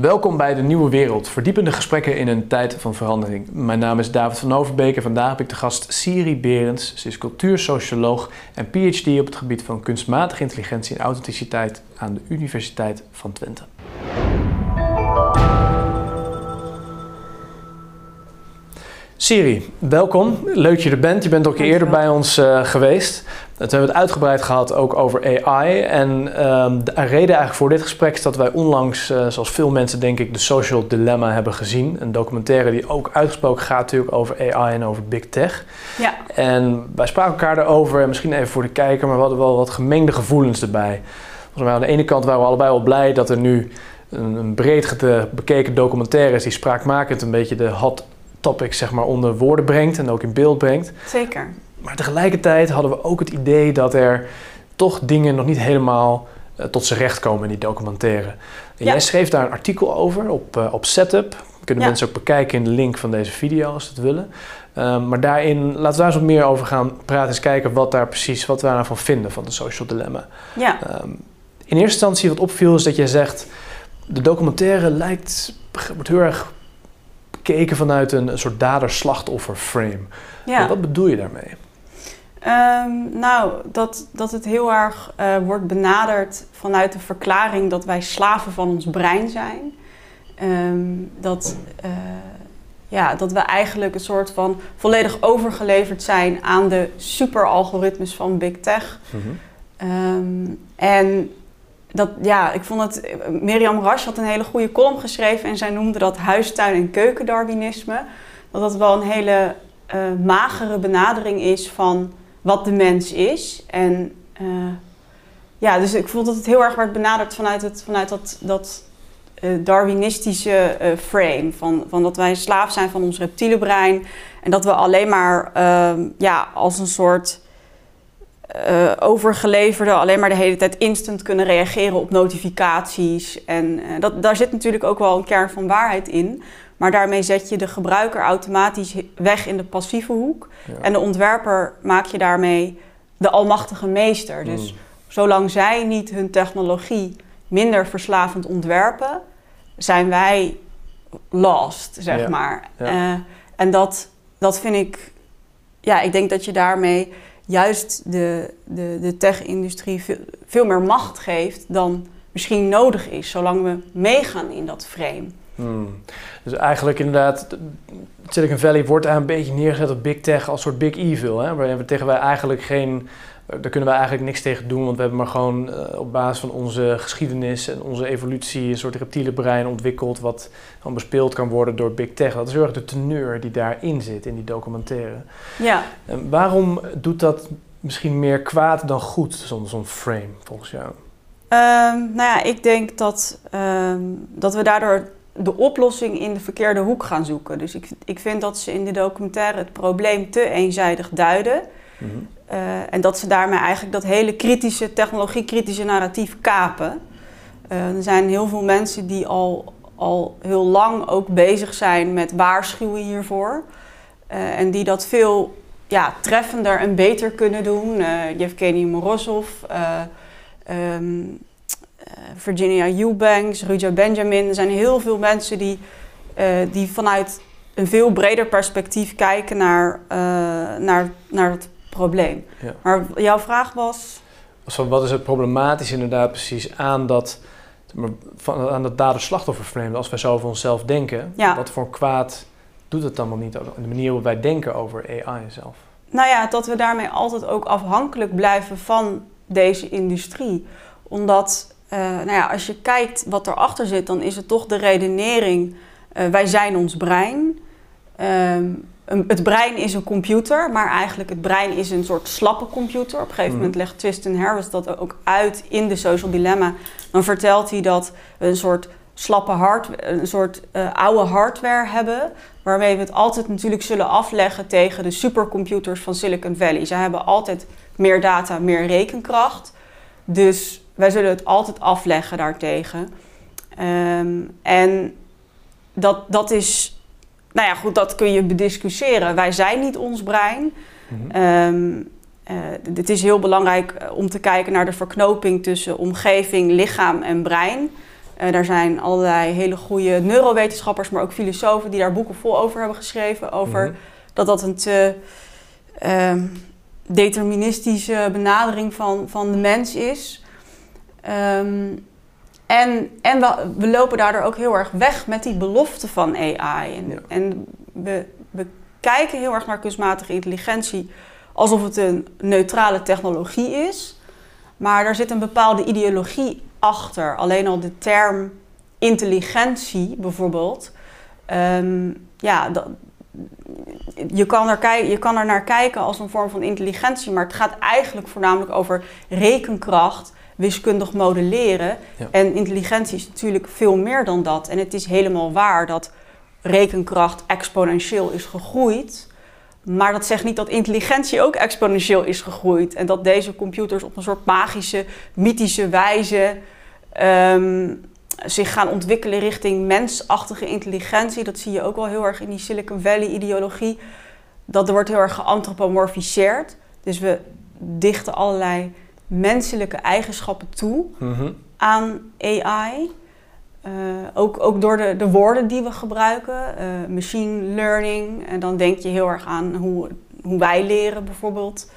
Welkom bij de Nieuwe Wereld, verdiepende gesprekken in een tijd van verandering. Mijn naam is David van Overbeek en vandaag heb ik de gast Siri Berends. Ze is cultuursocioloog en PhD op het gebied van kunstmatige intelligentie en authenticiteit aan de Universiteit van Twente. Siri, welkom. Leuk dat je er bent. Je bent ook eerder bij ons uh, geweest. We hebben het uitgebreid gehad ook over AI. En uh, de reden eigenlijk voor dit gesprek is dat wij onlangs, uh, zoals veel mensen denk ik, de Social Dilemma hebben gezien. Een documentaire die ook uitgesproken gaat natuurlijk over AI en over Big Tech. Ja. En wij spraken elkaar erover, en misschien even voor de kijker, maar we hadden wel wat gemengde gevoelens erbij. Volgens mij aan de ene kant waren we allebei wel blij dat er nu een, een breed bekeken documentaire is die spraakmakend een beetje de hot topic zeg maar, onder woorden brengt en ook in beeld brengt. Zeker. Maar tegelijkertijd hadden we ook het idee dat er toch dingen nog niet helemaal uh, tot zijn recht komen in die documentaire. En Jij schreef daar een artikel over op, uh, op Setup. Kunnen ja. mensen ook bekijken in de link van deze video als ze het willen. Um, maar daarin, laten we daar eens wat meer over gaan praten. Eens kijken wat daar precies, wat we daarvan vinden van de social dilemma. Ja. Um, in eerste instantie wat opviel is dat jij zegt... de documentaire lijkt, wordt heel erg bekeken vanuit een, een soort dader-slachtoffer frame. Ja. Wat bedoel je daarmee? Um, nou, dat, dat het heel erg uh, wordt benaderd vanuit de verklaring dat wij slaven van ons brein zijn. Um, dat, uh, ja, dat we eigenlijk een soort van volledig overgeleverd zijn aan de superalgoritmes van Big Tech. Mm -hmm. um, en dat, ja, ik vond het. Mirjam Rasch had een hele goede column geschreven en zij noemde dat huistuin- en keukendarwinisme. Dat dat wel een hele uh, magere benadering is van wat de mens is. En uh, ja, dus ik voelde dat het heel erg werd benaderd vanuit, het, vanuit dat, dat Darwinistische frame. Van, van dat wij slaaf zijn van ons reptiele brein. En dat we alleen maar ja, als een soort overgeleverde alleen maar de hele tijd instant kunnen reageren op notificaties. En dat, daar zit natuurlijk ook wel een kern van waarheid in. Maar daarmee zet je de gebruiker automatisch weg in de passieve hoek. Ja. En de ontwerper maak je daarmee de almachtige meester. Dus Mm. zolang zij niet hun technologie minder verslavend ontwerpen, zijn wij lost, zeg Ja. maar. Ja. Eh, en dat, dat vind ik, ja, ik denk dat je daarmee juist de, de, de tech-industrie veel, veel meer macht geeft dan misschien nodig is, zolang we meegaan in dat frame. Hmm. Dus eigenlijk inderdaad, Silicon Valley wordt daar een beetje neergezet op big tech als soort big evil. Hè? We tegen wij eigenlijk geen, daar kunnen wij eigenlijk niks tegen doen, want we hebben maar gewoon uh, op basis van onze geschiedenis en onze evolutie een soort reptiele brein ontwikkeld wat gewoon bespeeld kan worden door big tech. Dat is heel erg de teneur die daarin zit in die documentaire. Ja. En waarom doet dat misschien meer kwaad dan goed, zo'n zo'n frame volgens jou? Um, nou ja, ik denk dat, um, dat we daardoor de oplossing in de verkeerde hoek gaan zoeken. Dus ik, ik vind dat ze in de documentaire het probleem te eenzijdig duiden. Mm -hmm. Uh, en dat ze daarmee eigenlijk dat hele kritische, technologie-kritische narratief kapen. Uh, er zijn heel veel mensen die al, al heel lang ook bezig zijn met waarschuwen hiervoor. Uh, en die dat veel ja, treffender en beter kunnen doen. Yevgeny Morozov, um, Virginia Eubanks, Ruja Benjamin. Er zijn heel veel mensen die, die vanuit een veel breder perspectief kijken naar, naar, naar het probleem. Ja. Maar jouw vraag was? Van wat is het problematisch inderdaad precies aan dat, aan dat dader-slachtoffer Als wij zo over onszelf denken, ja. wat voor kwaad doet het allemaal niet? De manier waarop wij denken over AI zelf. Nou ja, dat we daarmee altijd ook afhankelijk blijven van deze industrie. Omdat uh, nou ja, als je kijkt wat erachter zit, dan is het toch de redenering: uh, wij zijn ons brein. Um, een, het brein is een computer, maar eigenlijk het brein is een soort slappe computer. Op een gegeven Mhm. moment legt Tristan Harris dat ook uit in de Social Dilemma. Dan vertelt hij dat we een soort slappe hardware, een soort uh, oude hardware hebben, waarmee we het altijd natuurlijk zullen afleggen tegen de supercomputers van Silicon Valley. Zij hebben altijd meer data, meer rekenkracht. Dus wij zullen het altijd afleggen daartegen. Um, en dat, dat is, nou ja, goed, dat kun je bediscussiëren. Wij zijn niet ons brein. Um, uh, het is heel belangrijk om te kijken naar de verknoping tussen omgeving, lichaam en brein. Uh, daar zijn allerlei hele goede neurowetenschappers, maar ook filosofen die daar boeken vol over hebben geschreven. Over mhm. dat dat een te uh, deterministische benadering van, van de mens is. Um, en en we, we, lopen daardoor ook heel erg weg met die belofte van AI. En, en we, we kijken heel erg naar kunstmatige intelligentie alsof het een neutrale technologie is. Maar daar zit een bepaalde ideologie achter. Alleen al de term intelligentie bijvoorbeeld. Ehm, ja, dat, je, kan er je kan er naar kijken als een vorm van intelligentie, maar het gaat eigenlijk voornamelijk over rekenkracht, wiskundig modelleren. En intelligentie is natuurlijk veel meer dan dat. En het is helemaal waar dat rekenkracht exponentieel is gegroeid. Maar dat zegt niet dat intelligentie ook exponentieel is gegroeid. En dat deze computers op een soort magische, mythische wijze ehm, zich gaan ontwikkelen richting mensachtige intelligentie. Dat zie je ook wel heel erg in die Silicon Valley-ideologie. Dat er wordt heel erg geanthropomorfiseerd. Dus we dichten allerlei menselijke eigenschappen toe mhm. aan AI. Uh, ook, ook door de, de woorden die we gebruiken, uh, machine learning. En dan denk je heel erg aan hoe, hoe wij leren bijvoorbeeld.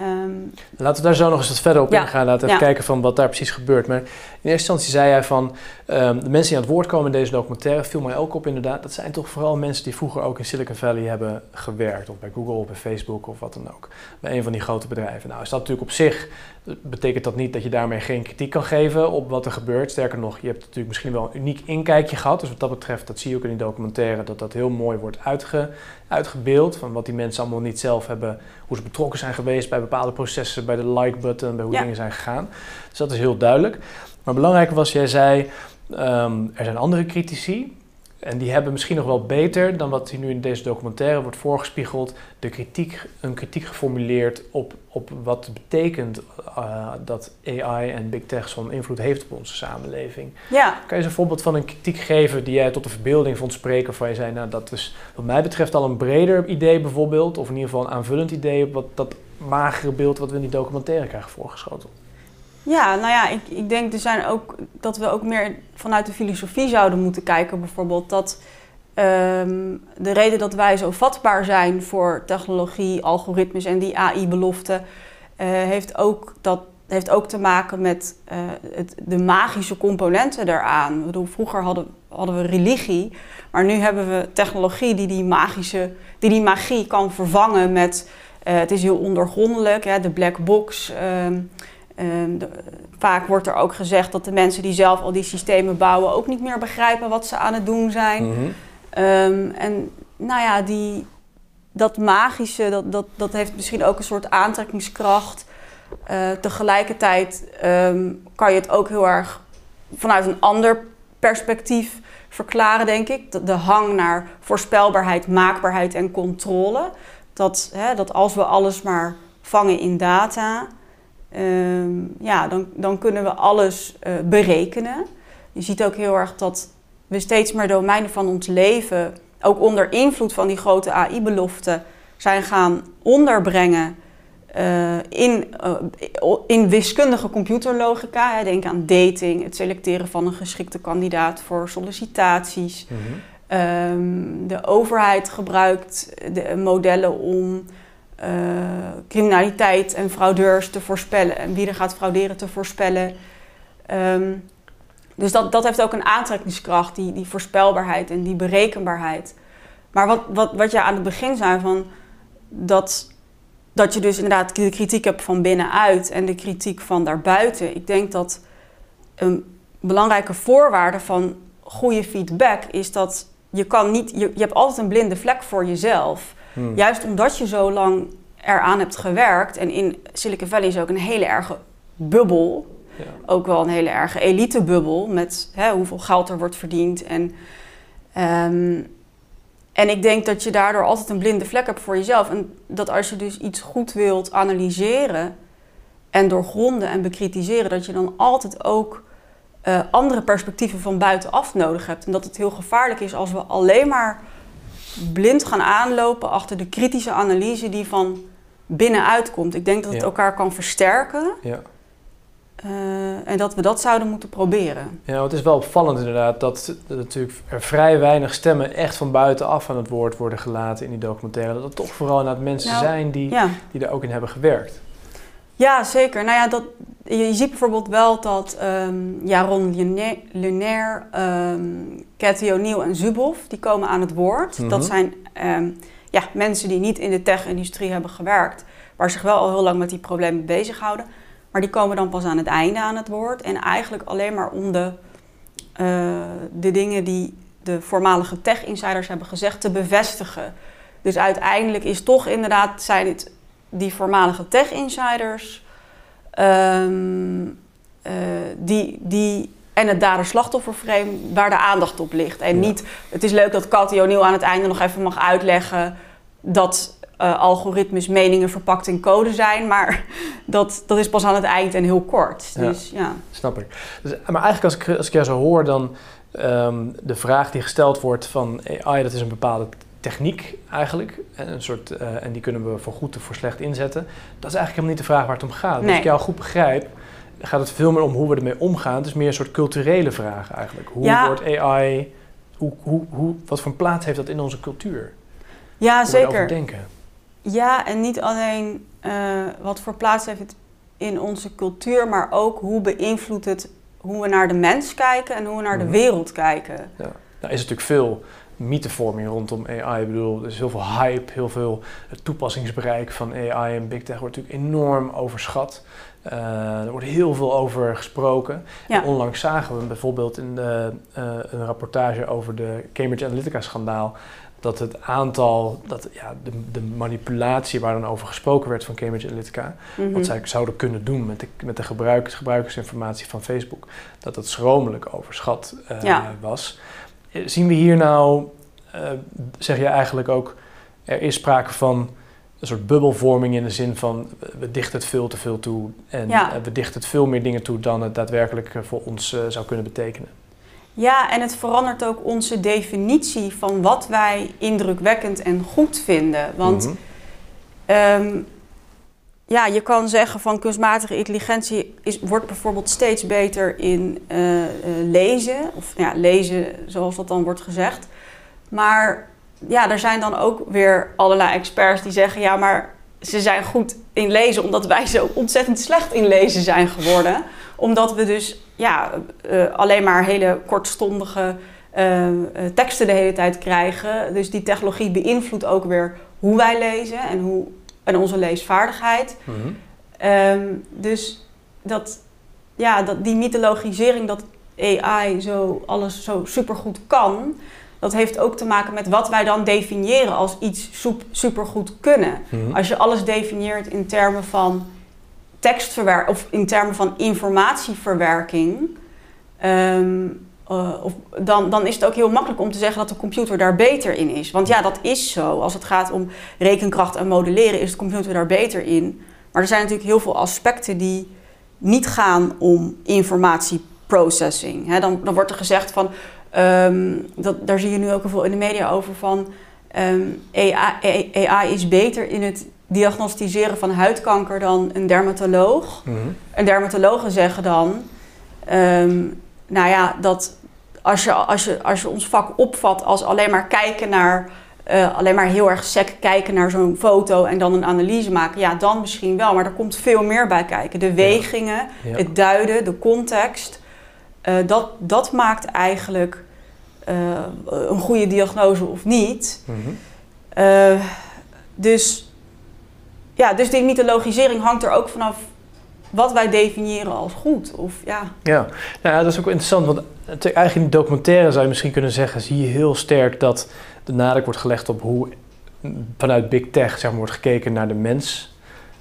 Um, Laten we daar zo nog eens wat verder op ingaan. Laten we even kijken van wat daar precies gebeurt. Maar in eerste instantie zei jij van um, de mensen die aan het woord komen in deze documentaire, viel mij ook op inderdaad. Dat zijn toch vooral mensen die vroeger ook in Silicon Valley hebben gewerkt. Of bij Google of bij Facebook of wat dan ook. Bij een van die grote bedrijven. Nou is dat natuurlijk op zich betekent dat niet dat je daarmee geen kritiek kan geven op wat er gebeurt. Sterker nog, je hebt natuurlijk misschien wel een uniek inkijkje gehad. Dus wat dat betreft, dat zie je ook in die documentaire, dat dat heel mooi wordt uitge, uitgebeeld. Van wat die mensen allemaal niet zelf hebben, hoe ze betrokken zijn geweest bij bepaalde processen, bij de like-button, bij hoe dingen zijn gegaan. Dus dat is heel duidelijk. Maar belangrijk was, jij zei, ehm, er zijn andere critici. En die hebben misschien nog wel beter dan wat hier nu in deze documentaire wordt voorgespiegeld, de kritiek, een kritiek geformuleerd op, op wat betekent uh, dat AI en big tech zo'n invloed heeft op onze samenleving. Ja. Kan je eens een voorbeeld van een kritiek geven die jij tot de verbeelding vond spreken, waar je zei, nou dat is wat mij betreft al een breder idee bijvoorbeeld, of in ieder geval een aanvullend idee op wat dat magere beeld wat we in die documentaire krijgen voorgeschoten? Ja, nou ja, ik, ik denk er zijn ook, dat we ook meer vanuit de filosofie zouden moeten kijken. Bijvoorbeeld dat ehm, de reden dat wij zo vatbaar zijn voor technologie, algoritmes en die AI-belofte, eh, heeft, ook dat, heeft ook te maken met uh, het, de magische componenten daaraan. Ik bedoel, vroeger hadden, hadden we religie, maar nu hebben we technologie die die, magische, die, die magie kan vervangen met. Uh, het is heel ondergrondelijk, hè, de black box. Ehm, vaak wordt er ook gezegd dat de mensen die zelf al die systemen bouwen ook niet meer begrijpen wat ze aan het doen zijn. Mhm. Ehm, en nou ja, die, dat magische, dat, dat, dat heeft misschien ook een soort aantrekkingskracht. Uh, tegelijkertijd ehm, kan je het ook heel erg vanuit een ander perspectief verklaren, denk ik. De, de hang naar voorspelbaarheid, maakbaarheid en controle. Dat, hè, dat als we alles maar vangen in data, Ehm, ja, dan, dan kunnen we alles uh, berekenen. Je ziet ook heel erg dat we steeds meer domeinen van ons leven, ook onder invloed van die grote AI-beloften, zijn gaan onderbrengen uh, in, uh, in wiskundige computerlogica. Denk aan dating, het selecteren van een geschikte kandidaat voor sollicitaties. Mm -hmm. de overheid gebruikt de modellen om uh, criminaliteit en fraudeurs te voorspellen en wie er gaat frauderen te voorspellen. Um, dus dat, dat heeft ook een aantrekkingskracht, die, die voorspelbaarheid en die berekenbaarheid. Maar wat, wat, wat je aan het begin zei van dat, dat je dus inderdaad de kritiek hebt van binnenuit en de kritiek van daarbuiten. Ik denk dat een belangrijke voorwaarde van goede feedback is dat je kan niet, je, je hebt altijd een blinde vlek voor jezelf. Hmm. Juist omdat je zo lang eraan hebt gewerkt. En in Silicon Valley is ook een hele erge bubbel. Ja. Ook wel een hele erge elitebubbel met hè, hoeveel geld er wordt verdiend. En, ehm, en ik denk dat je daardoor altijd een blinde vlek hebt voor jezelf. En dat als je dus iets goed wilt analyseren en doorgronden en bekritiseren, dat je dan altijd ook uh, andere perspectieven van buitenaf nodig hebt. En dat het heel gevaarlijk is als we alleen maar blind gaan aanlopen achter de kritische analyse die van binnenuit komt. Ik denk dat het elkaar kan versterken. Ja. en dat we dat zouden moeten proberen. Ja, het is wel opvallend inderdaad dat, dat natuurlijk er vrij weinig stemmen echt van buitenaf aan het woord worden gelaten in die documentaire. Dat het toch vooral inderdaad mensen Nou, zijn die, Ja. die er ook in hebben gewerkt. Ja, zeker. Nou ja, dat, je, je ziet bijvoorbeeld wel dat ehm Jaron Lunaire, Lunaire ehm, Cathy O'Neill en Zuboff, die komen aan het woord. Mhm. Dat zijn ehm, ja, mensen die niet in de tech-industrie hebben gewerkt, maar zich wel al heel lang met die problemen bezighouden. Maar die komen dan pas aan het einde aan het woord. En eigenlijk alleen maar om de, eh, de dingen die de voormalige tech-insiders hebben gezegd te bevestigen. Dus uiteindelijk is toch inderdaad, zijn het die voormalige tech-insiders, ehm, eh, die, die, en het dader-slachtofferframe waar de aandacht op ligt. En Ja. niet, het is leuk dat Cathy O'Neill aan het einde nog even mag uitleggen dat eh, algoritmes meningen verpakt in code zijn, maar dat, dat is pas aan het eind en heel kort. Dus ja. Snap ik. Dus, maar eigenlijk als ik, als ik jou zo hoor, dan ehm, de vraag die gesteld wordt van AI, dat is een bepaalde techniek eigenlijk. En, een soort, eh, en die kunnen we voor goed of voor slecht inzetten. Dat is eigenlijk helemaal niet de vraag waar het om gaat. Als Nee. ik jou goed begrijp, gaat het veel meer om hoe we ermee omgaan. Het is meer een soort culturele vraag eigenlijk. Hoe Ja. wordt AI, hoe, hoe, hoe, wat voor plaats heeft dat in onze cultuur? Ja, Hoe zeker. denken. Ja, en niet alleen eh, wat voor plaats heeft het in onze cultuur, maar ook hoe beïnvloedt het hoe we naar de mens kijken en hoe we naar de Mhm. wereld kijken. Nou is natuurlijk veel mythevorming rondom AI. Ik bedoel, er is heel veel hype, heel veel het toepassingsbereik van AI en big tech wordt natuurlijk enorm overschat. Eh, er wordt heel veel over gesproken. Ja. Onlangs zagen we bijvoorbeeld in de, eh, een rapportage over de Cambridge Analytica-schandaal dat het aantal, dat, ja, de, de manipulatie waar dan over gesproken werd van Cambridge Analytica, Mhm. wat zij zouden kunnen doen met de, met de gebruikers, gebruikersinformatie van Facebook, dat dat schromelijk overschat eh, Ja. was. Zien we hier nou, eh, zeg je eigenlijk ook, er is sprake van een soort bubbelvorming in de zin van we- dichten het veel te veel toe en Ja. eh, we dichten het veel meer dingen toe dan het daadwerkelijk eh, voor ons zou kunnen betekenen. Ja, en het verandert ook onze definitie van wat wij indrukwekkend en goed vinden. Want Mhm. Ehm, ja, je kan zeggen van kunstmatige intelligentie is, wordt bijvoorbeeld steeds beter in eh, eh, lezen. Of ja, lezen zoals dat dan wordt gezegd. Maar ja, er zijn dan ook weer allerlei experts die zeggen... ja, maar ze zijn goed in lezen omdat wij zo ontzettend slecht in lezen zijn geworden. Omdat we dus ja, eh, alleen maar hele kortstondige teksten de hele tijd krijgen. Dus die technologie beïnvloedt ook weer hoe wij lezen en, hoe, en onze leesvaardigheid. Mhm. Ehm, dus dat, ja, dat, die mythologisering dat AI zo alles zo supergoed kan, dat heeft ook te maken met wat wij dan definiëren als iets supergoed kunnen. Mhm. Als je alles definieert in termen van tekstverwerking of in termen van informatieverwerking, ehm, eh, of, dan, dan is het ook heel makkelijk om te zeggen dat de computer daar beter in is. Want ja, dat is zo. Als het gaat om rekenkracht en modelleren, is de computer daar beter in. Maar er zijn natuurlijk heel veel aspecten die niet gaan om informatieprocessing. Dan, dan wordt er gezegd van, ehm, dat, daar zie je nu ook heel veel in de media over van, ehm, AI, AI is beter in het diagnosticeren van huidkanker dan een dermatoloog. Mhm. En dermatologen zeggen dan, ehm, nou ja, dat als je, als, je, als je ons vak opvat als alleen maar kijken naar, eh, alleen maar heel erg sec kijken naar zo'n foto en dan een analyse maken, ja, dan misschien wel. Maar er komt veel meer bij kijken. De wegingen, Ja. het duiden, de context, eh, dat, dat maakt eigenlijk eh, een goede diagnose of niet. Mhm. Dus, ja, dus die mythologisering hangt er ook vanaf wat wij definiëren als goed. Of, ja. Ja, nou ja, dat is ook interessant, want eigenlijk in de documentaire zou je misschien kunnen zeggen, zie je heel sterk dat de nadruk wordt gelegd op hoe vanuit Big Tech zeg maar, wordt gekeken naar de mens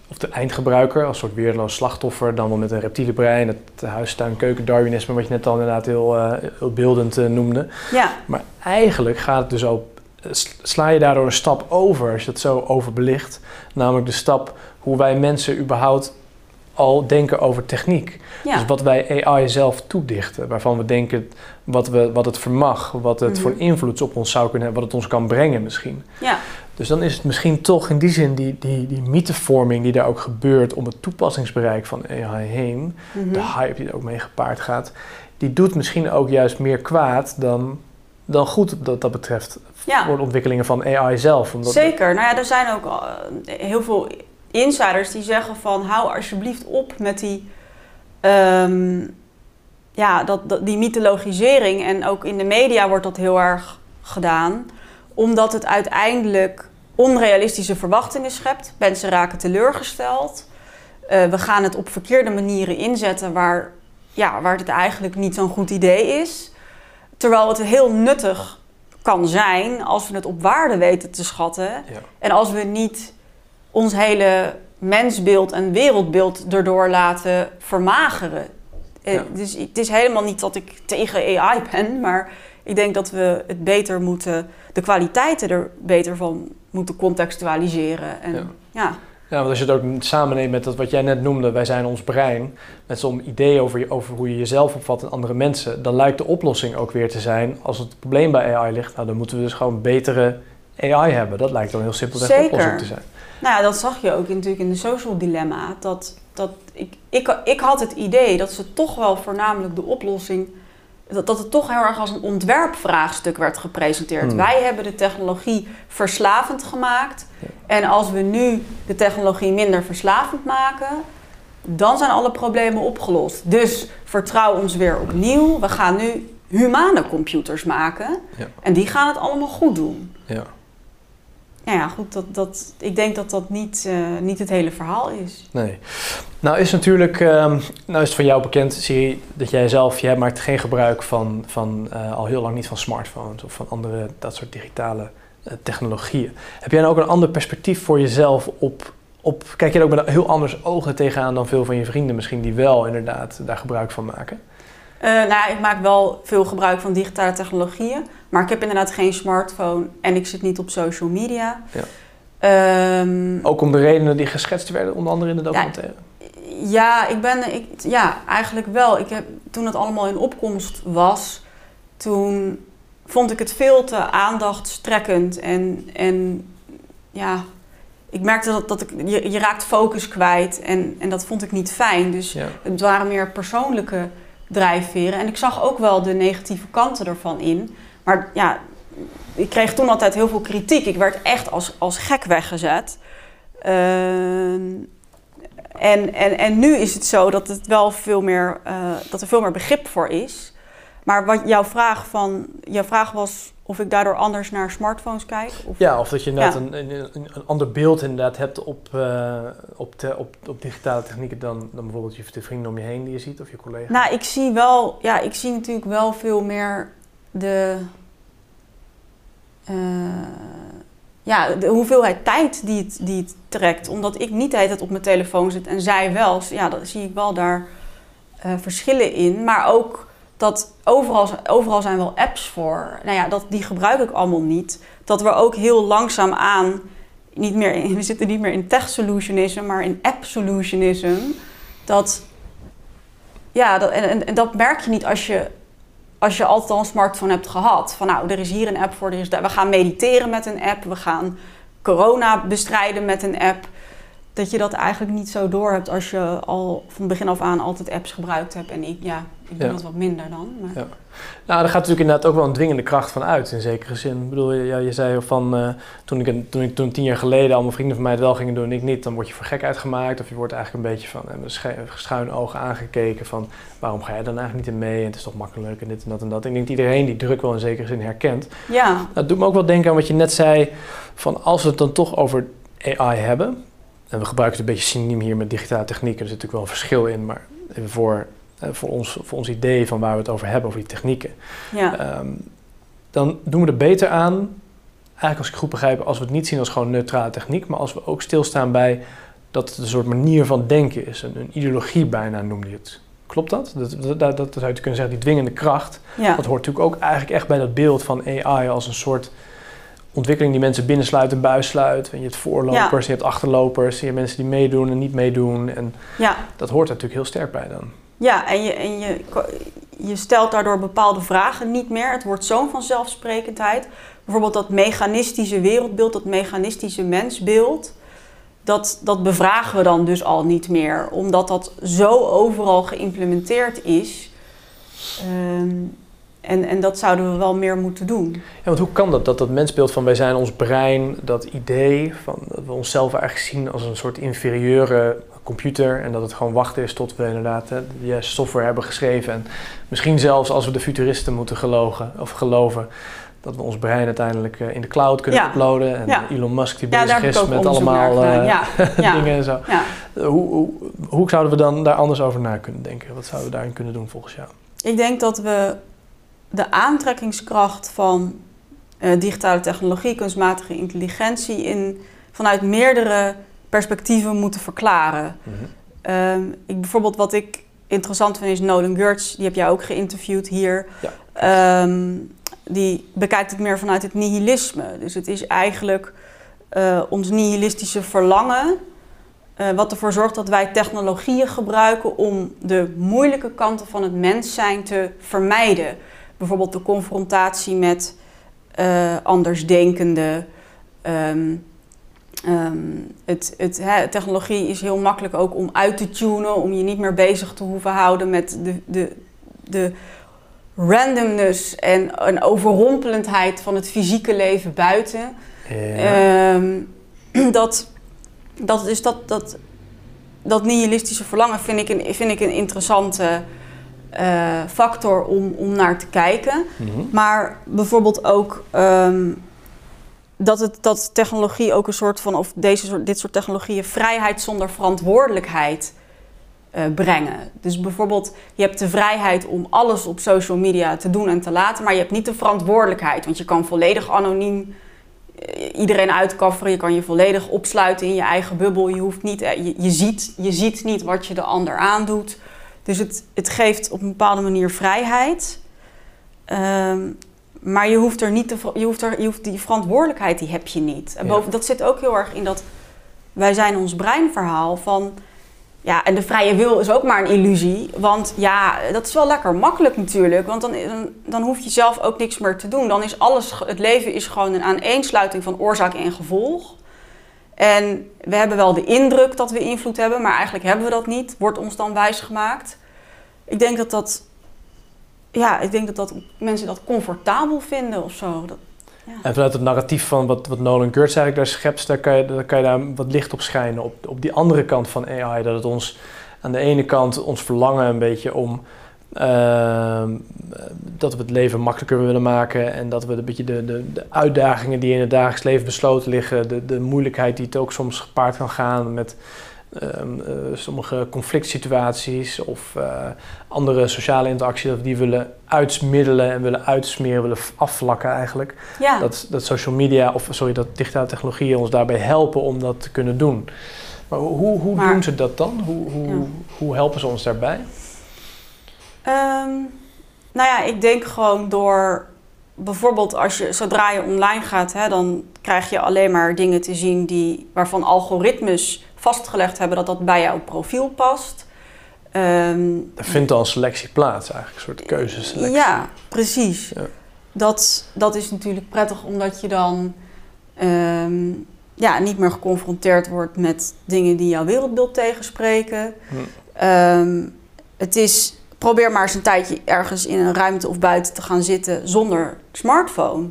of de eindgebruiker als soort weerloos slachtoffer, dan wel met een reptiele brein, het huistuin-keuken-Darwinisme, wat je net al inderdaad heel, eh, heel beeldend eh, noemde. ja, Maar eigenlijk gaat het dus ook, sla je daardoor een stap over, als je het zo overbelicht, namelijk de stap hoe wij mensen überhaupt al denken over techniek. ja. Dus wat wij AI zelf toedichten, waarvan we denken wat, we, wat het vermag, wat het Mhm. voor invloed op ons zou kunnen hebben, wat het ons kan brengen misschien. ja. Dus dan is het misschien toch in die zin die, die, die mythevorming die daar ook gebeurt om het toepassingsbereik van AI heen, Mhm. de hype die er ook mee gepaard gaat, die doet misschien ook juist meer kwaad dan, dan goed wat dat betreft Ja. voor de ontwikkelingen van AI zelf. Omdat Zeker. Nou ja, er zijn ook eh, heel veel insiders die zeggen van hou alsjeblieft op met die, ehm, ja, dat, dat- die mythologisering. En ook in de media wordt dat heel erg gedaan. Omdat het uiteindelijk onrealistische verwachtingen schept. Mensen raken teleurgesteld. Eh, we gaan het op verkeerde manieren inzetten waar, ja, waar het eigenlijk niet zo'n goed idee is. Terwijl het heel nuttig kan zijn als we het op waarde weten te schatten. Ja. En als we niet ons hele mensbeeld en wereldbeeld erdoor laten vermageren. Eh, Ja. Dus het is helemaal niet dat ik tegen AI ben, maar ik denk dat we het beter moeten, de kwaliteiten er beter van moeten contextualiseren. En, Ja. ja. Ja, want als je het ook samenneemt met dat wat jij net noemde, wij zijn ons brein, met zo'n idee over, je- over hoe je jezelf opvat en andere mensen, dan lijkt de oplossing ook weer te zijn, als het probleem bij AI ligt, nou, dan moeten we dus gewoon betere AI hebben. Dat lijkt dan heel simpel de Zeker. oplossing te zijn. Nou ja, dat zag je ook natuurlijk in de social dilemma. Dat, dat ik, ik, ik had het idee dat ze toch wel voornamelijk de oplossing. Dat, dat het toch heel erg als een ontwerpvraagstuk werd gepresenteerd. Hmm. Wij hebben de technologie verslavend gemaakt. Ja. En als we nu de technologie minder verslavend maken, dan zijn alle problemen opgelost. Dus vertrouw ons weer opnieuw. We gaan nu humane computers maken. Ja. En die gaan het allemaal goed doen. Ja. Nou ja, goed, dat, dat, ik denk dat dat niet, eh, niet het hele verhaal is. Nee. Nou is natuurlijk, ehm, nou is het van jou bekend, je dat jij zelf, jij maakt geen gebruik van, van eh, al heel lang niet van smartphones of van andere, dat soort digitale eh, technologieën. Heb jij nou ook een ander perspectief voor jezelf op, op, kijk je er ook met heel anders ogen tegenaan dan veel van je vrienden misschien die wel inderdaad daar gebruik van maken? Eh, nou, ja, ik maak wel veel gebruik van digitale technologieën, maar ik heb inderdaad geen smartphone en ik zit niet op social media. Ja. Ehm, Ook om de redenen die geschetst werden, onder andere in de documentaire. Ja, ik ben, ik, ja, eigenlijk wel. Ik heb, toen het allemaal in opkomst was, toen vond ik het veel te aandachtstrekkend. En, en ja, ik merkte dat, dat ik, je, je raakt focus kwijt en, en dat vond ik niet fijn. Dus Ja. het waren meer persoonlijke drijfveren. En ik zag ook wel de negatieve kanten ervan in. Maar ja, ik kreeg toen altijd heel veel kritiek. Ik werd echt als, als gek weggezet. Ehm, en, en, en nu is het zo dat, het wel veel meer, eh, dat er veel meer begrip voor is. Maar wat jouw vraag, van, jouw vraag was of ik daardoor anders naar smartphones kijk? Of, Ja, of dat je inderdaad Ja. een, een, een, ander beeld inderdaad hebt op, eh, op, te- op, op digitale technieken dan, dan bijvoorbeeld je de vrienden om je heen die je ziet of je collega's. Nou, ik zie wel, ja, ik zie natuurlijk wel veel meer de, eh, ja, de hoeveelheid tijd die het, die het trekt. Omdat ik niet de hele tijd op mijn telefoon zit en zij wel. Ja, dat zie ik wel daar eh, verschillen in. Maar ook dat overal, overal zijn wel apps voor. Nou ja, dat, die gebruik ik allemaal niet. Dat we ook heel langzaam aan, niet meer we zitten niet meer in tech solutionism, maar in app solutionism. Dat ja, dat, en, en, en dat merk je niet als je, als je altijd al een smartphone hebt gehad. Van nou, er is hier een app voor, er is daar. We gaan mediteren met een app, we gaan corona bestrijden met een app. Dat je dat eigenlijk niet zo door hebt als je al van begin af aan altijd apps gebruikt hebt. En ik, ja, ik doe Ja. dat wat minder dan. Maar... Ja. Nou, daar gaat natuurlijk inderdaad ook wel een dwingende kracht van uit, in zekere zin. Ik bedoel, ja, je zei van, eh, toen, ik, een- toen ik toen tien jaar geleden allemaal vrienden van mij het wel gingen doen en ik niet, dan word je voor gek uitgemaakt. Of je wordt eigenlijk een beetje van eh, met sche- schuine ogen aangekeken van, waarom ga je dan eigenlijk niet in mee? En het is toch makkelijk en dit en dat en dat. Ik denk dat iedereen die druk wel in zekere zin herkent. Ja, Dat doet me ook wel denken aan wat je net zei, van als we het dan toch over AI hebben, en we gebruiken het een beetje synoniem hier met digitale technieken, er zit natuurlijk wel een verschil in, maar even voor, eh, voor, ons, voor ons idee van waar we het over hebben, over die technieken. ja. Ehm, dan doen we er beter aan, eigenlijk als ik goed begrijp, als we het niet zien als gewoon neutrale techniek, maar als we ook stilstaan bij dat het een soort manier van denken is, een, een ideologie bijna noemde je het. Klopt dat? Dat, dat, dat, dat zou je kunnen zeggen, die dwingende kracht. ja. Dat hoort natuurlijk ook eigenlijk echt bij dat beeld van AI als een soort ontwikkeling die mensen binnensluit en buissluit. En je hebt voorlopers, je hebt achterlopers, je hebt mensen die meedoen en niet meedoen. En ja. dat hoort er natuurlijk heel sterk bij dan. Ja, en je, en je, je stelt daardoor bepaalde vragen niet meer. Het wordt zo'n vanzelfsprekendheid. Bijvoorbeeld dat mechanistische wereldbeeld, dat mechanistische mensbeeld. Dat, dat bevragen we dan dus al niet meer, omdat dat zo overal geïmplementeerd is. Ehm, en, en dat zouden we wel meer moeten doen. Ja, want hoe kan dat? Dat dat mensbeeld van wij zijn ons brein, dat idee van dat we onszelf eigenlijk zien als een soort inferieure computer en dat het gewoon wachten is tot we inderdaad hè, de juiste software hebben geschreven. En misschien zelfs als we de futuristen moeten gelogen, of geloven, dat we ons brein uiteindelijk uh, in de cloud kunnen Ja. uploaden. En Ja. Elon Musk die Ja, bezig is met allemaal eh, dingen en zo. Ja. Hoe, hoe, hoe zouden we dan daar anders over na kunnen denken? Wat zouden we daarin kunnen doen volgens jou? Ik denk dat we de aantrekkingskracht van eh, digitale technologie, kunstmatige intelligentie, in, vanuit meerdere perspectieven moeten verklaren. Ehm, ik, bijvoorbeeld wat ik interessant vind is Nolan Gertz, die heb jij ook geïnterviewd hier. Ja. Ehm, die bekijkt het meer vanuit het nihilisme. Dus het is eigenlijk eh, ons nihilistische verlangen eh, wat ervoor zorgt dat wij technologieën gebruiken om de moeilijke kanten van het mens zijn te vermijden. Bijvoorbeeld de confrontatie met eh andersdenkenden. Ehm, ehm, het, het, technologie is heel makkelijk ook om uit te tunen, om je niet meer bezig te hoeven houden met de, de, de randomness en een overrompelendheid van het fysieke leven buiten. Ja. Ehm, dat, dat, dus dat, dat, dat nihilistische verlangen vind ik een, vind ik een interessante eh, factor om, om naar te kijken. Mhm. Maar bijvoorbeeld ook ehm, dat, het, dat technologie ook een soort van, of deze dit soort technologieën vrijheid zonder verantwoordelijkheid eh, brengen. Dus bijvoorbeeld, je hebt de vrijheid om alles op social media te doen en te laten, maar je hebt niet de verantwoordelijkheid. Want je kan volledig anoniem eh, iedereen uitkafferen, je kan je volledig opsluiten in je eigen bubbel. Je, hoeft niet, je, je, ziet, je ziet niet wat je de ander aandoet. Dus het, het geeft op een bepaalde manier vrijheid. Ehm, maar je hoeft er niet te, je hoeft er, je hoeft die verantwoordelijkheid die heb je niet. En Ja. boven, dat zit ook heel erg in dat wij zijn ons breinverhaal van ja, en de vrije wil is ook maar een illusie. Want ja, dat is wel lekker makkelijk natuurlijk. Want dan, dan, hoef je zelf ook niks meer te doen. Dan is alles, het leven is gewoon een aaneensluiting van oorzaak en gevolg. En we hebben wel de indruk dat we invloed hebben, maar eigenlijk hebben we dat niet. Wordt ons dan wijsgemaakt. Ik denk dat dat, ja, ik denk dat, dat mensen dat comfortabel vinden of zo. Ja. En vanuit het narratief van wat, wat Nolan Gertz eigenlijk daar schept, daar kan, je, daar kan je daar wat licht op schijnen. Op, op die andere kant van AI, dat het ons aan de ene kant ons verlangen een beetje om ehm, dat we het leven makkelijker willen maken en dat we een beetje de, de, de uitdagingen die in het dagelijks leven besloten liggen, de, de moeilijkheid die het ook soms gepaard kan gaan met ehm, eh, sommige conflict situaties of eh, andere sociale interacties, dat we die willen uitsmiddelen en willen uitsmeren, willen afvlakken eigenlijk ja. dat, dat social media, of sorry, dat digitale technologieën ons daarbij helpen om dat te kunnen doen. Maar hoe, hoe Maar- doen ze dat dan? Hoe, hoe, Ja. hoe helpen ze ons daarbij? Ehm, nou ja, ik denk gewoon door bijvoorbeeld als je zodra je online gaat, hè, dan krijg je alleen maar dingen te zien die, waarvan algoritmes vastgelegd hebben dat dat bij jouw profiel past. Ehm, Er vindt al een selectie plaats eigenlijk, een soort keuzeselectie. ja, precies. Ja. Dat, dat is natuurlijk prettig omdat je dan ehm, ja, niet meer geconfronteerd wordt met dingen die jouw wereldbeeld tegenspreken. Hm. Het is, probeer maar eens een tijdje ergens in een ruimte of buiten te gaan zitten zonder smartphone.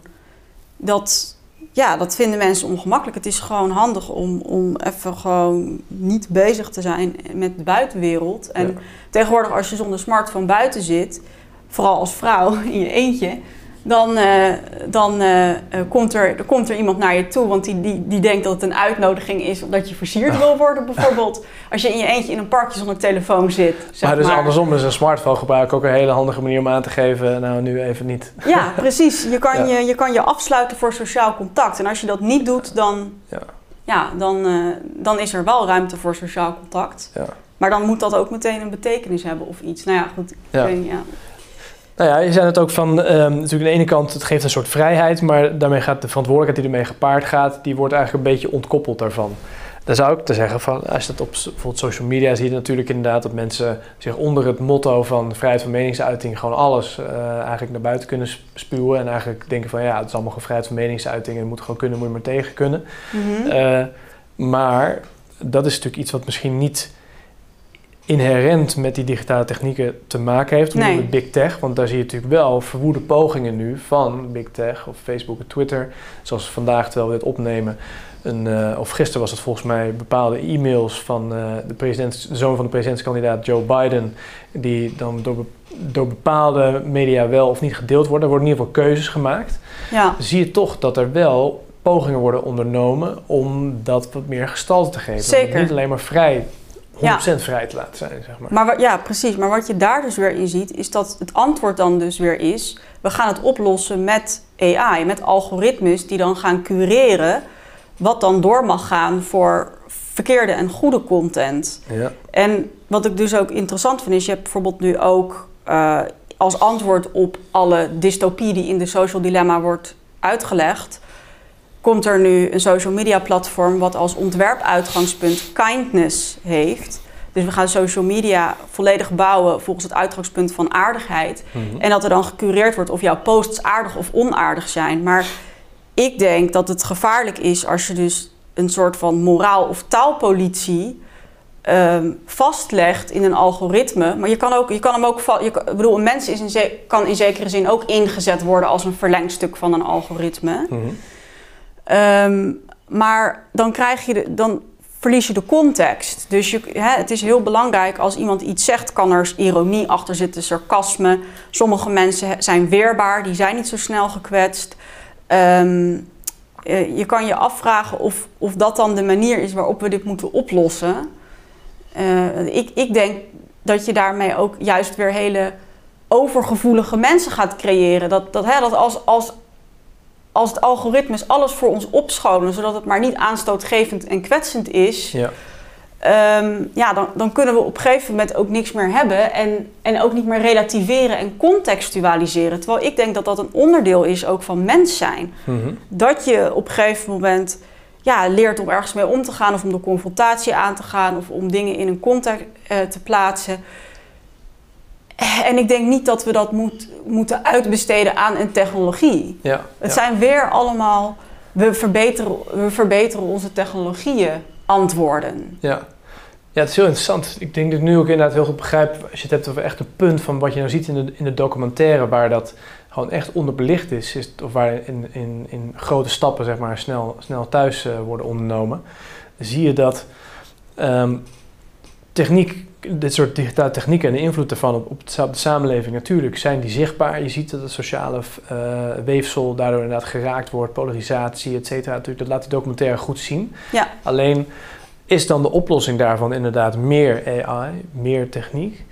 Dat, ja, dat vinden mensen ongemakkelijk. Het is gewoon handig om, om even gewoon niet bezig te zijn met de buitenwereld. En Ja. tegenwoordig als je zonder smartphone buiten zit, vooral als vrouw in je eentje, dan, eh, dan eh, eh, komt, er, er komt er iemand naar je toe, want die, die, die denkt dat het een uitnodiging is omdat je versierd wil worden. Bijvoorbeeld als je in je eentje in een parkje zonder telefoon zit. Zeg maar dus maar. andersom is een smartphone gebruiken ook een hele handige manier om aan te geven, nou nu even niet. Ja, precies. Je kan, Ja. je, je kan je afsluiten voor sociaal contact. En als je dat niet doet, dan, Ja. ja, dan, dan is er wel ruimte voor sociaal contact. Ja. Maar dan moet dat ook meteen een betekenis hebben of iets. Nou ja, goed. Ik weet ja. Nou ja, je zei het ook van, ehm, natuurlijk aan de ene kant, het geeft een soort vrijheid, maar daarmee gaat de verantwoordelijkheid die ermee gepaard gaat, die wordt eigenlijk een beetje ontkoppeld daarvan. daar zou ik te zeggen van, als je dat op bijvoorbeeld social media ziet, natuurlijk inderdaad dat mensen zich onder het motto van vrijheid van meningsuiting gewoon alles uh, eigenlijk naar buiten kunnen spuwen. En eigenlijk denken van ja, het is allemaal gewoon vrijheid van meningsuiting en het moet gewoon kunnen, moet je maar tegen kunnen. Mhm. Uh, maar dat is natuurlijk iets wat misschien niet inherent met die digitale technieken te maken heeft, Nee. met big tech. Want daar zie je natuurlijk wel verwoede pogingen nu van big tech of Facebook en Twitter. Zoals vandaag, terwijl we dit opnemen, een, eh, of gisteren was het volgens mij bepaalde e-mails van eh, de, president, de zoon van de presidentskandidaat Joe Biden, die dan door, door bepaalde media wel of niet gedeeld worden. Er worden in ieder geval keuzes gemaakt. Ja, Zie je toch dat er wel pogingen worden ondernomen om dat wat meer gestalte te geven. Zeker. niet alleen maar vrij, 100% Ja. vrij te laten zijn, zeg maar. maar ja, precies. Maar wat je daar dus weer in ziet, is dat het antwoord dan dus weer is: we gaan het oplossen met AI, met algoritmes die dan gaan cureren wat dan door mag gaan voor verkeerde en goede content. Ja. En wat ik dus ook interessant vind, is je hebt bijvoorbeeld nu ook eh, als antwoord op alle dystopie die in de social dilemma wordt uitgelegd, komt er nu een social media platform wat als ontwerpuitgangspunt kindness heeft. Dus we gaan social media volledig bouwen volgens het uitgangspunt van aardigheid. Mhm. En dat er dan gecureerd wordt of jouw posts aardig of onaardig zijn. Maar ik denk dat het gevaarlijk is als je dus een soort van moraal- of taalpolitie ehm, vastlegt in een algoritme. Maar je kan, ook, je kan hem ook. Je, ik bedoel, een mens is in kan in zekere zin ook ingezet worden als een verlengstuk van een algoritme. Mhm. Ehm, maar dan, krijg je dan verlies je de context. Dus je, hè, het is heel belangrijk als iemand iets zegt, kan er ironie achter zitten, sarcasme. Sommige mensen zijn weerbaar, die zijn niet zo snel gekwetst. Ehm, eh, je kan je afvragen of, of dat dan de manier is waarop we dit moeten oplossen. Eh, ik, ik denk dat je daarmee ook juist weer hele overgevoelige mensen gaat creëren. Dat, dat, hè, dat als, als, als het algoritmes alles voor ons opschonen, zodat het maar niet aanstootgevend en kwetsend is, Ja. ehm, ja, dan, dan kunnen we op een gegeven moment ook niks meer hebben en, en ook niet meer relativeren en contextualiseren. Terwijl ik denk dat dat een onderdeel is ook van mens zijn. Mhm. Dat je op een gegeven moment ja, leert om ergens mee om te gaan of om de confrontatie aan te gaan of om dingen in een context eh, te plaatsen. En ik denk niet dat we dat moet, moeten uitbesteden aan een technologie. Ja. Het ja. zijn weer allemaal, we verbeteren, we verbeteren onze technologieën antwoorden. Ja. ja, het is heel interessant. Ik denk dat ik nu ook inderdaad heel goed begrijp, als je het hebt over echt een punt van wat je nou ziet in de, in de documentaire, waar dat gewoon echt onderbelicht is, is of waar in, in, in grote stappen zeg maar, snel, snel thuis eh, worden ondernomen, zie je dat ehm, techniek, dit soort digitale technieken en de invloed daarvan op, op de samenleving natuurlijk, zijn die zichtbaar. Je ziet dat het sociale eh, weefsel daardoor inderdaad geraakt wordt, polarisatie, et cetera. Natuurlijk, dat laat die documentaire goed zien. Ja. Alleen is dan de oplossing daarvan inderdaad meer AI, meer techniek?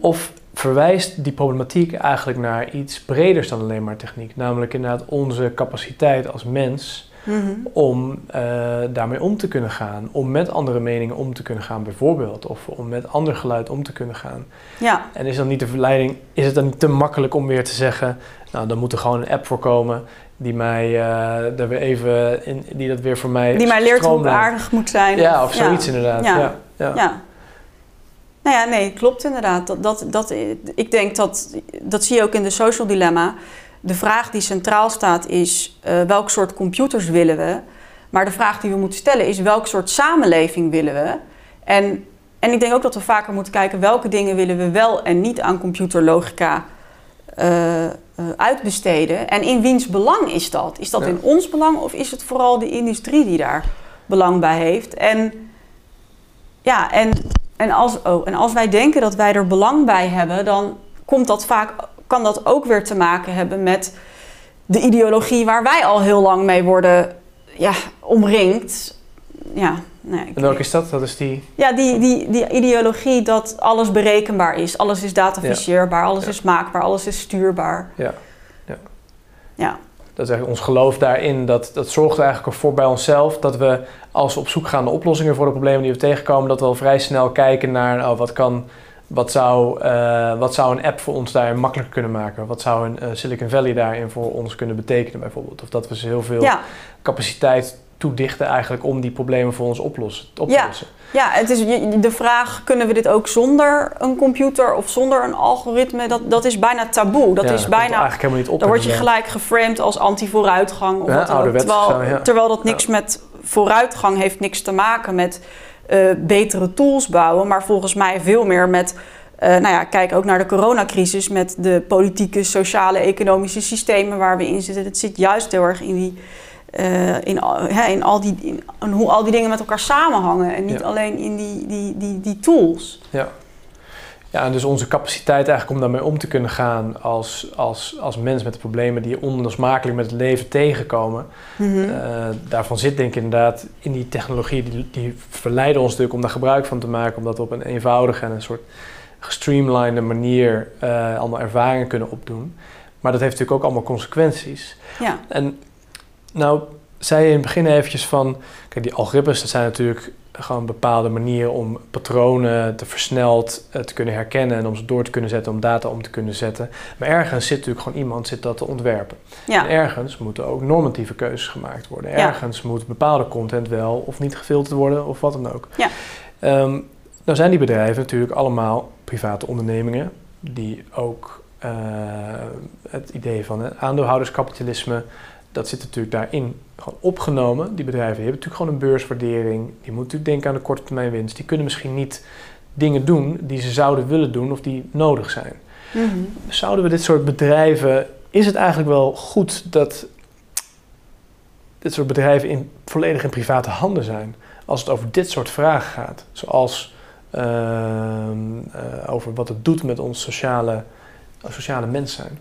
Of verwijst die problematiek eigenlijk naar iets breders dan alleen maar techniek? Namelijk inderdaad onze capaciteit als mens Mhm. om eh, daarmee om te kunnen gaan. Om met andere meningen om te kunnen gaan bijvoorbeeld. Of om met ander geluid om te kunnen gaan. Ja, En is dan niet de verleiding, is het dan niet te makkelijk om weer te zeggen... nou, dan moet er gewoon een app voor komen die mij uh, weer even in, die dat weer voor mij die mij leert hoe aardig moet zijn. Ja, of zoiets inderdaad. Ja. Ja. Ja. Ja. Nou ja, nee, klopt inderdaad. Dat, dat, dat, ik denk dat, dat zie je ook in de social dilemma. De vraag die centraal staat is, uh, welk soort computers willen we? Maar de vraag die we moeten stellen is, welk soort samenleving willen we? En, en ik denk ook dat we vaker moeten kijken, welke dingen willen we wel en niet aan computerlogica uh, uh, uitbesteden? En in wiens belang is dat? Is dat Ja. in ons belang of is het vooral de industrie die daar belang bij heeft? En ja, en, en, als, oh, en als wij denken dat wij er belang bij hebben, dan komt dat vaak, kan dat ook weer te maken hebben met de ideologie waar wij al heel lang mee worden ja, omringd. Ja, nee, ik- En welke is dat? Dat is die... ja die, die, die ideologie dat alles berekenbaar is, alles is dataficeerbaar, alles Ja. is maakbaar, alles is stuurbaar. Ja. Ja. Ja, Dat is eigenlijk ons geloof daarin. Dat, dat zorgt er eigenlijk voor bij onszelf dat we, als we op zoek gaan naar oplossingen voor de problemen die we tegenkomen, dat we al vrij snel kijken naar oh, wat kan. Wat zou, eh, wat zou een app voor ons daar makkelijker kunnen maken? Wat zou een eh, Silicon Valley daarin voor ons kunnen betekenen bijvoorbeeld? Of dat we ze heel veel ja, capaciteit toedichten eigenlijk om die problemen voor ons oplossen, op te Ja. lossen. Ja, het is de vraag, kunnen we dit ook zonder een computer of zonder een algoritme? Dat, dat is bijna taboe. Dat Ja, is bijna, eigenlijk helemaal niet op. dan word je gelijk geframed als anti-vooruitgang. Of Ja, wat dan ook. ouderwets terwijl, zo, terwijl dat niks met vooruitgang heeft niks te maken met eh, betere tools bouwen. Maar volgens mij veel meer met, eh, nou ja, kijk ook naar de coronacrisis. Met de politieke, sociale, economische systemen waar we in zitten. Het zit juist heel erg in die... eh, in, al- hè, in, al die, in, in hoe al die dingen met elkaar samenhangen. En niet Ja. alleen in die, die, die, die tools. Ja. Ja, en dus onze capaciteit eigenlijk om daarmee om te kunnen gaan als, als, als mens met de problemen die onlosmakelijk met het leven tegenkomen. Mhm. Eh, daarvan zit denk ik inderdaad in die technologie, die, die verleiden ons natuurlijk om daar gebruik van te maken, omdat we op een eenvoudige en een soort gestreamlinede manier eh, allemaal ervaringen kunnen opdoen. Maar dat heeft natuurlijk ook allemaal consequenties. ja. En nou, zei je in het begin eventjes van, kijk, die algoritmes, dat zijn natuurlijk gewoon bepaalde manieren om patronen te versneld eh, te kunnen herkennen en om ze door te kunnen zetten, om data om te kunnen zetten. Maar ergens zit natuurlijk gewoon iemand zit dat te ontwerpen. ja. En ergens moeten ook normatieve keuzes gemaakt worden. Ja. Ergens moet bepaalde content wel of niet gefilterd worden of wat dan ook. Ja. Nou zijn die bedrijven natuurlijk allemaal private ondernemingen die ook eh, het idee van het aandeelhouderskapitalisme, dat zit natuurlijk daarin gewoon opgenomen. Die bedrijven die hebben natuurlijk gewoon een beurswaardering. Die moeten natuurlijk denken aan de korte termijn winst. Die kunnen misschien niet dingen doen die ze zouden willen doen of die nodig zijn Mhm. zouden we dit soort bedrijven. Is het eigenlijk wel goed dat dit soort bedrijven in, volledig in private handen zijn? Als het over dit soort vragen gaat. Zoals ehm, eh, over wat het doet met ons sociale, sociale mens zijn.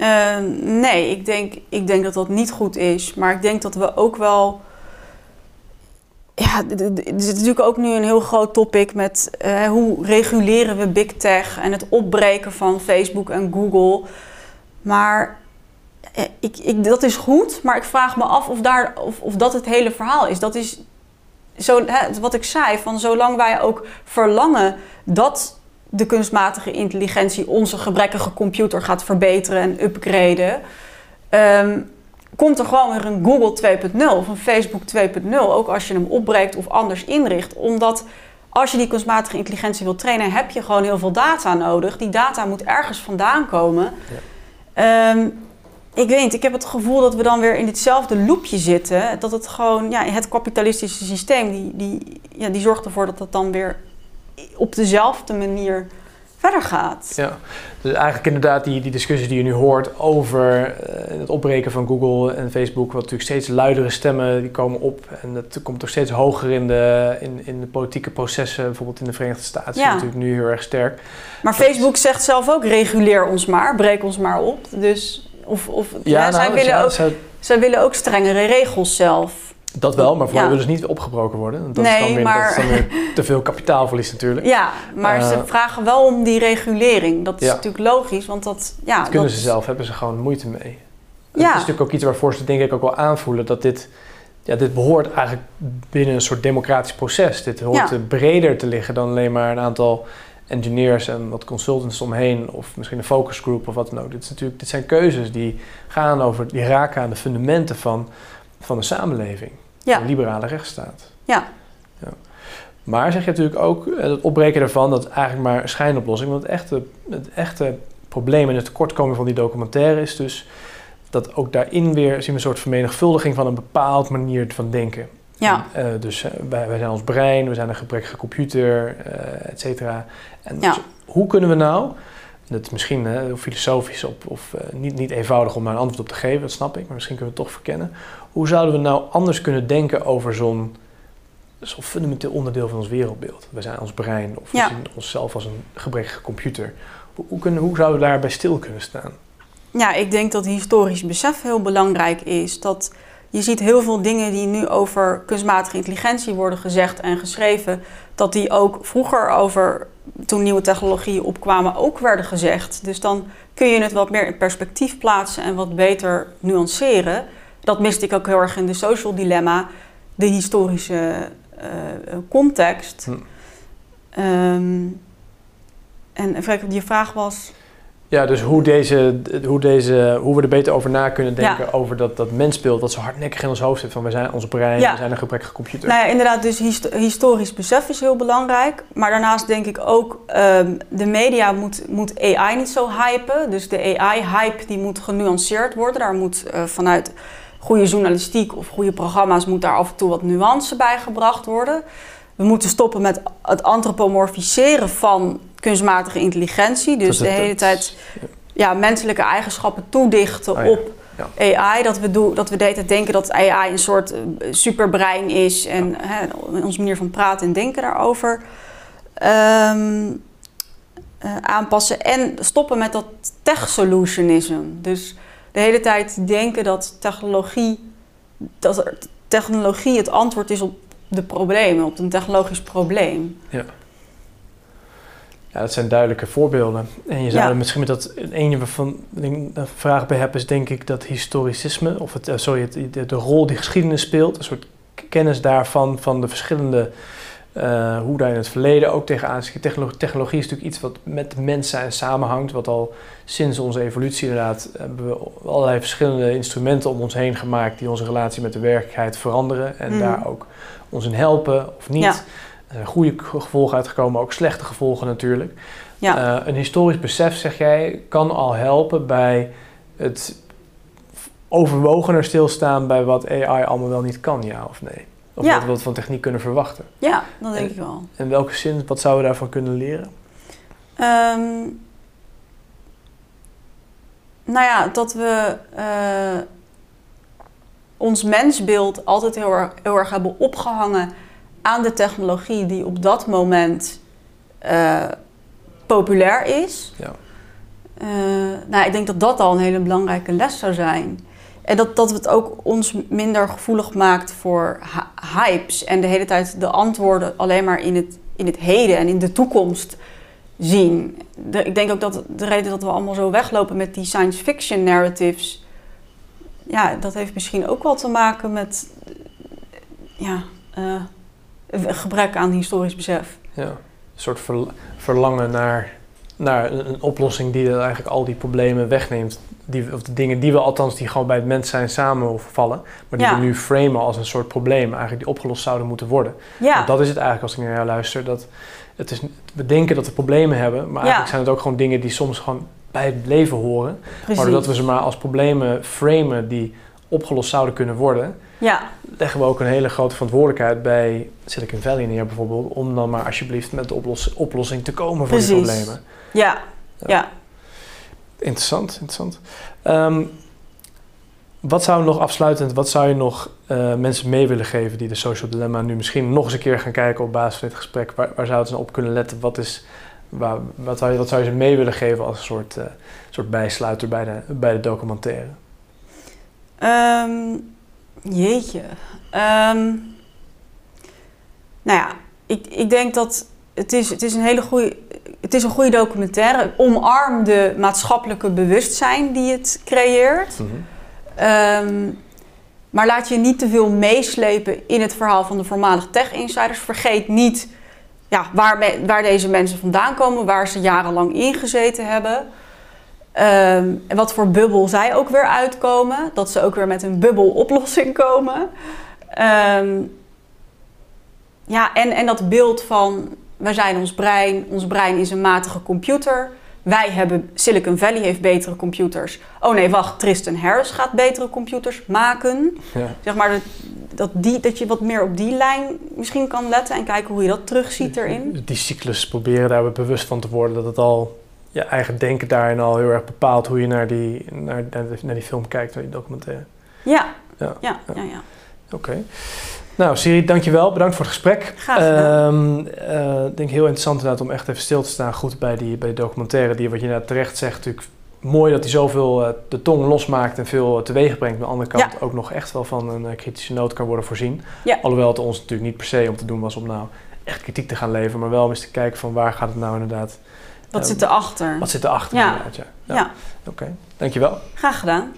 Eh, nee, ik denk, ik denk dat dat niet goed is. Maar ik denk dat we ook wel. Ja, er zit natuurlijk ook nu een heel groot topic met eh, hoe reguleren we big tech en het opbreken van Facebook en Google. Maar eh, ik, ik, dat is goed, maar ik vraag me af of, daar, of, of dat het hele verhaal is. Dat is zo, hè, wat ik zei, van zolang wij ook verlangen dat de kunstmatige intelligentie onze gebrekkige computer gaat verbeteren en upgraden, ehm, komt er gewoon weer een Google 2.0 of een Facebook 2.0, ook als je hem opbreekt of anders inricht. Omdat als je die kunstmatige intelligentie wilt trainen, heb je gewoon heel veel data nodig. Die data moet ergens vandaan komen. Ehm, ik weet niet, ik heb het gevoel dat we dan weer in ditzelfde loopje zitten. Dat het gewoon, ja, het kapitalistische systeem, die, die, ja, die zorgt ervoor dat het dan weer op dezelfde manier verder gaat. Ja, dus eigenlijk inderdaad die, die discussie die je nu hoort over eh, het opbreken van Google en Facebook, wat natuurlijk steeds luidere stemmen die komen op en dat komt ook steeds hoger in de, in, in de politieke processen, bijvoorbeeld in de Verenigde Staten, Ja. is natuurlijk nu heel erg sterk. Maar Facebook zegt zelf ook, reguleer ons maar, breek ons maar op. Dus, of, of, ja, zij, nou, willen ja, ook, zij- zij willen ook strengere regels zelf. Dat wel, maar voor Ja. ze niet opgebroken worden. Dat, is Nee, dan weer, maar- dat is dan weer te veel kapitaalverlies natuurlijk. Ja, maar ze Eh, vragen wel om die regulering. Dat is Ja. natuurlijk logisch, want dat... Ja, dat kunnen dat- ze zelf, hebben ze gewoon moeite mee. Het Ja. is natuurlijk ook iets waarvoor ze denk ik ook wel aanvoelen dat dit, ja, dit behoort eigenlijk binnen een soort democratisch proces. Dit hoort Ja. breder te liggen dan alleen maar een aantal engineers en wat consultants omheen of misschien een focusgroup of wat dan ook. Dit, is natuurlijk, dit zijn keuzes die gaan over, die raken aan de fundamenten van, van een samenleving, Ja. een liberale rechtsstaat. Ja. Ja. Maar zeg je natuurlijk ook, eh, het opbreken daarvan, dat is eigenlijk maar een schijnoplossing. Want het echte, het echte probleem en de tekortkoming van die documentaire is dus dat ook daarin weer zien we een soort vermenigvuldiging van een bepaald manier van denken. Ja. Eh, dus eh, wij, wij zijn ons brein, we zijn een gebrekkige computer, eh et cetera. En Ja. dus hoe kunnen we nou, dat is misschien eh, filosofisch op, of eh, niet, niet eenvoudig om daar een antwoord op te geven, dat snap ik, maar misschien kunnen we het toch verkennen. Hoe zouden we nou anders kunnen denken over zo'n zo'n fundamenteel onderdeel van ons wereldbeeld? We zijn ons brein of Ja. we zien onszelf als een gebrekkige computer. Hoe, hoe, kunnen, hoe zouden we daarbij stil kunnen staan? Ja, ik denk dat historisch besef heel belangrijk is. Dat je ziet heel veel dingen die nu over kunstmatige intelligentie worden gezegd en geschreven, dat die ook vroeger over, toen nieuwe technologieën opkwamen, ook werden gezegd. Dus dan kun je het wat meer in perspectief plaatsen en wat beter nuanceren. Dat miste ik ook heel erg in de social dilemma, de historische eh, context. Hm. Ehm, en even je vraag was. Ja, dus hoe, deze, hoe, deze, hoe we er beter over na kunnen denken over dat, dat mensbeeld dat zo hardnekkig in ons hoofd zit van we zijn ons brein, we zijn een gebrekkige computer. Nou ja, inderdaad, dus historisch besef is heel belangrijk. Maar daarnaast denk ik ook, um, de media moet, moet AI niet zo hypen. Dus de AI-hype die moet genuanceerd worden. Daar moet uh, vanuit goede journalistiek of goede programma's moet daar af en toe wat nuance bij gebracht worden. We moeten stoppen met het antropomorfiseren van kunstmatige intelligentie. Dus de hele tijd ja, menselijke eigenschappen toedichten oh op AI. Dat we, dat we de hele tijd denken dat AI een soort uh, superbrein is. En hè, onze manier van praten en denken daarover um, uh, aanpassen. En stoppen met dat tech-solutionism. Dus de hele tijd denken dat technologie, dat technologie het antwoord is op de problemen, op een technologisch probleem. Ja. Ja, dat zijn duidelijke voorbeelden. En je zou ja. misschien met dat een van een vraag bij hebben, is denk ik dat historicisme, of het, eh, sorry, het, de, de, rol die geschiedenis speelt, een soort kennis daarvan, van de verschillende, uh, hoe daar in het verleden ook tegenaan zit. Technologie, technologie is natuurlijk iets wat met mens zijn samenhangt, wat al sinds onze evolutie inderdaad hebben we allerlei verschillende instrumenten om ons heen gemaakt die onze relatie met de werkelijkheid veranderen en mm. daar ook ons in helpen of niet. Ja. Er zijn goede gevolgen uitgekomen, ook slechte gevolgen natuurlijk. Ja. Uh, een historisch besef, zeg jij, kan al helpen bij het overwogener stilstaan bij wat AI allemaal wel niet kan, ja of nee? Of wat we van techniek kunnen verwachten. Ja, dat denk ik wel. In welke zin, wat zouden we daarvan kunnen leren? Um, nou ja, dat we uh, ons mensbeeld altijd heel erg, heel erg hebben opgehangen aan de technologie die op dat moment uh, populair is. Ja. Uh, nou, ik denk dat dat al een hele belangrijke les zou zijn. En dat, dat het ook ons minder gevoelig maakt voor hypes en de hele tijd de antwoorden alleen maar in het, in het heden en in de toekomst zien. Ik denk ook dat de reden dat we allemaal zo weglopen met die science fiction narratives, ja, dat heeft misschien ook wel te maken met ja, uh, gebrek aan historisch besef. Ja, een soort verlangen naar, naar een oplossing die eigenlijk al die problemen wegneemt. Die, of de dingen die we althans die gewoon bij het mens zijn samenvallen, maar die we nu framen als een soort probleem, eigenlijk die opgelost zouden moeten worden. Ja. Want dat is het eigenlijk als ik naar jou luister. Dat het is, we denken dat we problemen hebben, maar eigenlijk zijn het ook gewoon dingen die soms gewoon bij het leven horen. Precies. Maar doordat we ze maar als problemen framen die opgelost zouden kunnen worden, ja. leggen we ook een hele grote verantwoordelijkheid bij Silicon Valley neer bijvoorbeeld, om dan maar alsjeblieft met de oplossing te komen voor die problemen. Ja, ja. Interessant, interessant. Um, wat zou nog afsluitend, wat zou je nog uh, mensen mee willen geven die de social dilemma nu misschien nog eens een keer gaan kijken op basis van dit gesprek? Waar, waar zouden ze op kunnen letten? Wat, is, waar, wat, zou je, zou ze mee willen geven als een soort, uh, soort bijsluiter bij de, bij de documentaire? Um, jeetje. Um, nou ja, ik, ik denk dat het is, het is een hele goede. Het is een goede documentaire. Omarm de maatschappelijke bewustzijn die het creëert. Mm -hmm. um, maar laat je niet te veel meeslepen in het verhaal van de voormalige tech-insiders. Vergeet niet ja, waar, waar deze mensen vandaan komen, waar ze jarenlang ingezeten hebben. Um, en wat voor bubbel zij ook weer uitkomen. Dat ze ook weer met een bubbeloplossing komen. Um, ja, en, en dat beeld van wij zijn ons brein, ons brein is een matige computer. Wij hebben, Silicon Valley heeft betere computers. Oh nee, wacht, Tristan Harris gaat betere computers maken. Ja. Zeg maar dat, dat, die, dat je wat meer op die lijn misschien kan letten en kijken hoe je dat terugziet erin. Die cyclus proberen daar bewust van te worden dat het al je eigen denken daarin al heel erg bepaalt hoe je naar die, naar, naar die film kijkt, naar die documentaire. Ja, ja, ja. ja, ja. Oké. Nou, Siri, dankjewel. Bedankt voor het gesprek. Graag gedaan. Ik uh, denk heel interessant inderdaad om echt even stil te staan goed bij die, bij die documentaire. Die, wat je net terecht zegt, natuurlijk mooi dat hij zoveel uh, de tong losmaakt en veel teweeg brengt. Maar aan de andere kant ook nog echt wel van een uh, kritische noot kan worden voorzien. Ja. Alhoewel het ons natuurlijk niet per se om te doen was om nou echt kritiek te gaan leveren. Maar wel om eens te kijken van waar gaat het nou inderdaad wat zit erachter? Wat zit erachter? Ja. ja. ja. Oké, dankjewel. Graag gedaan.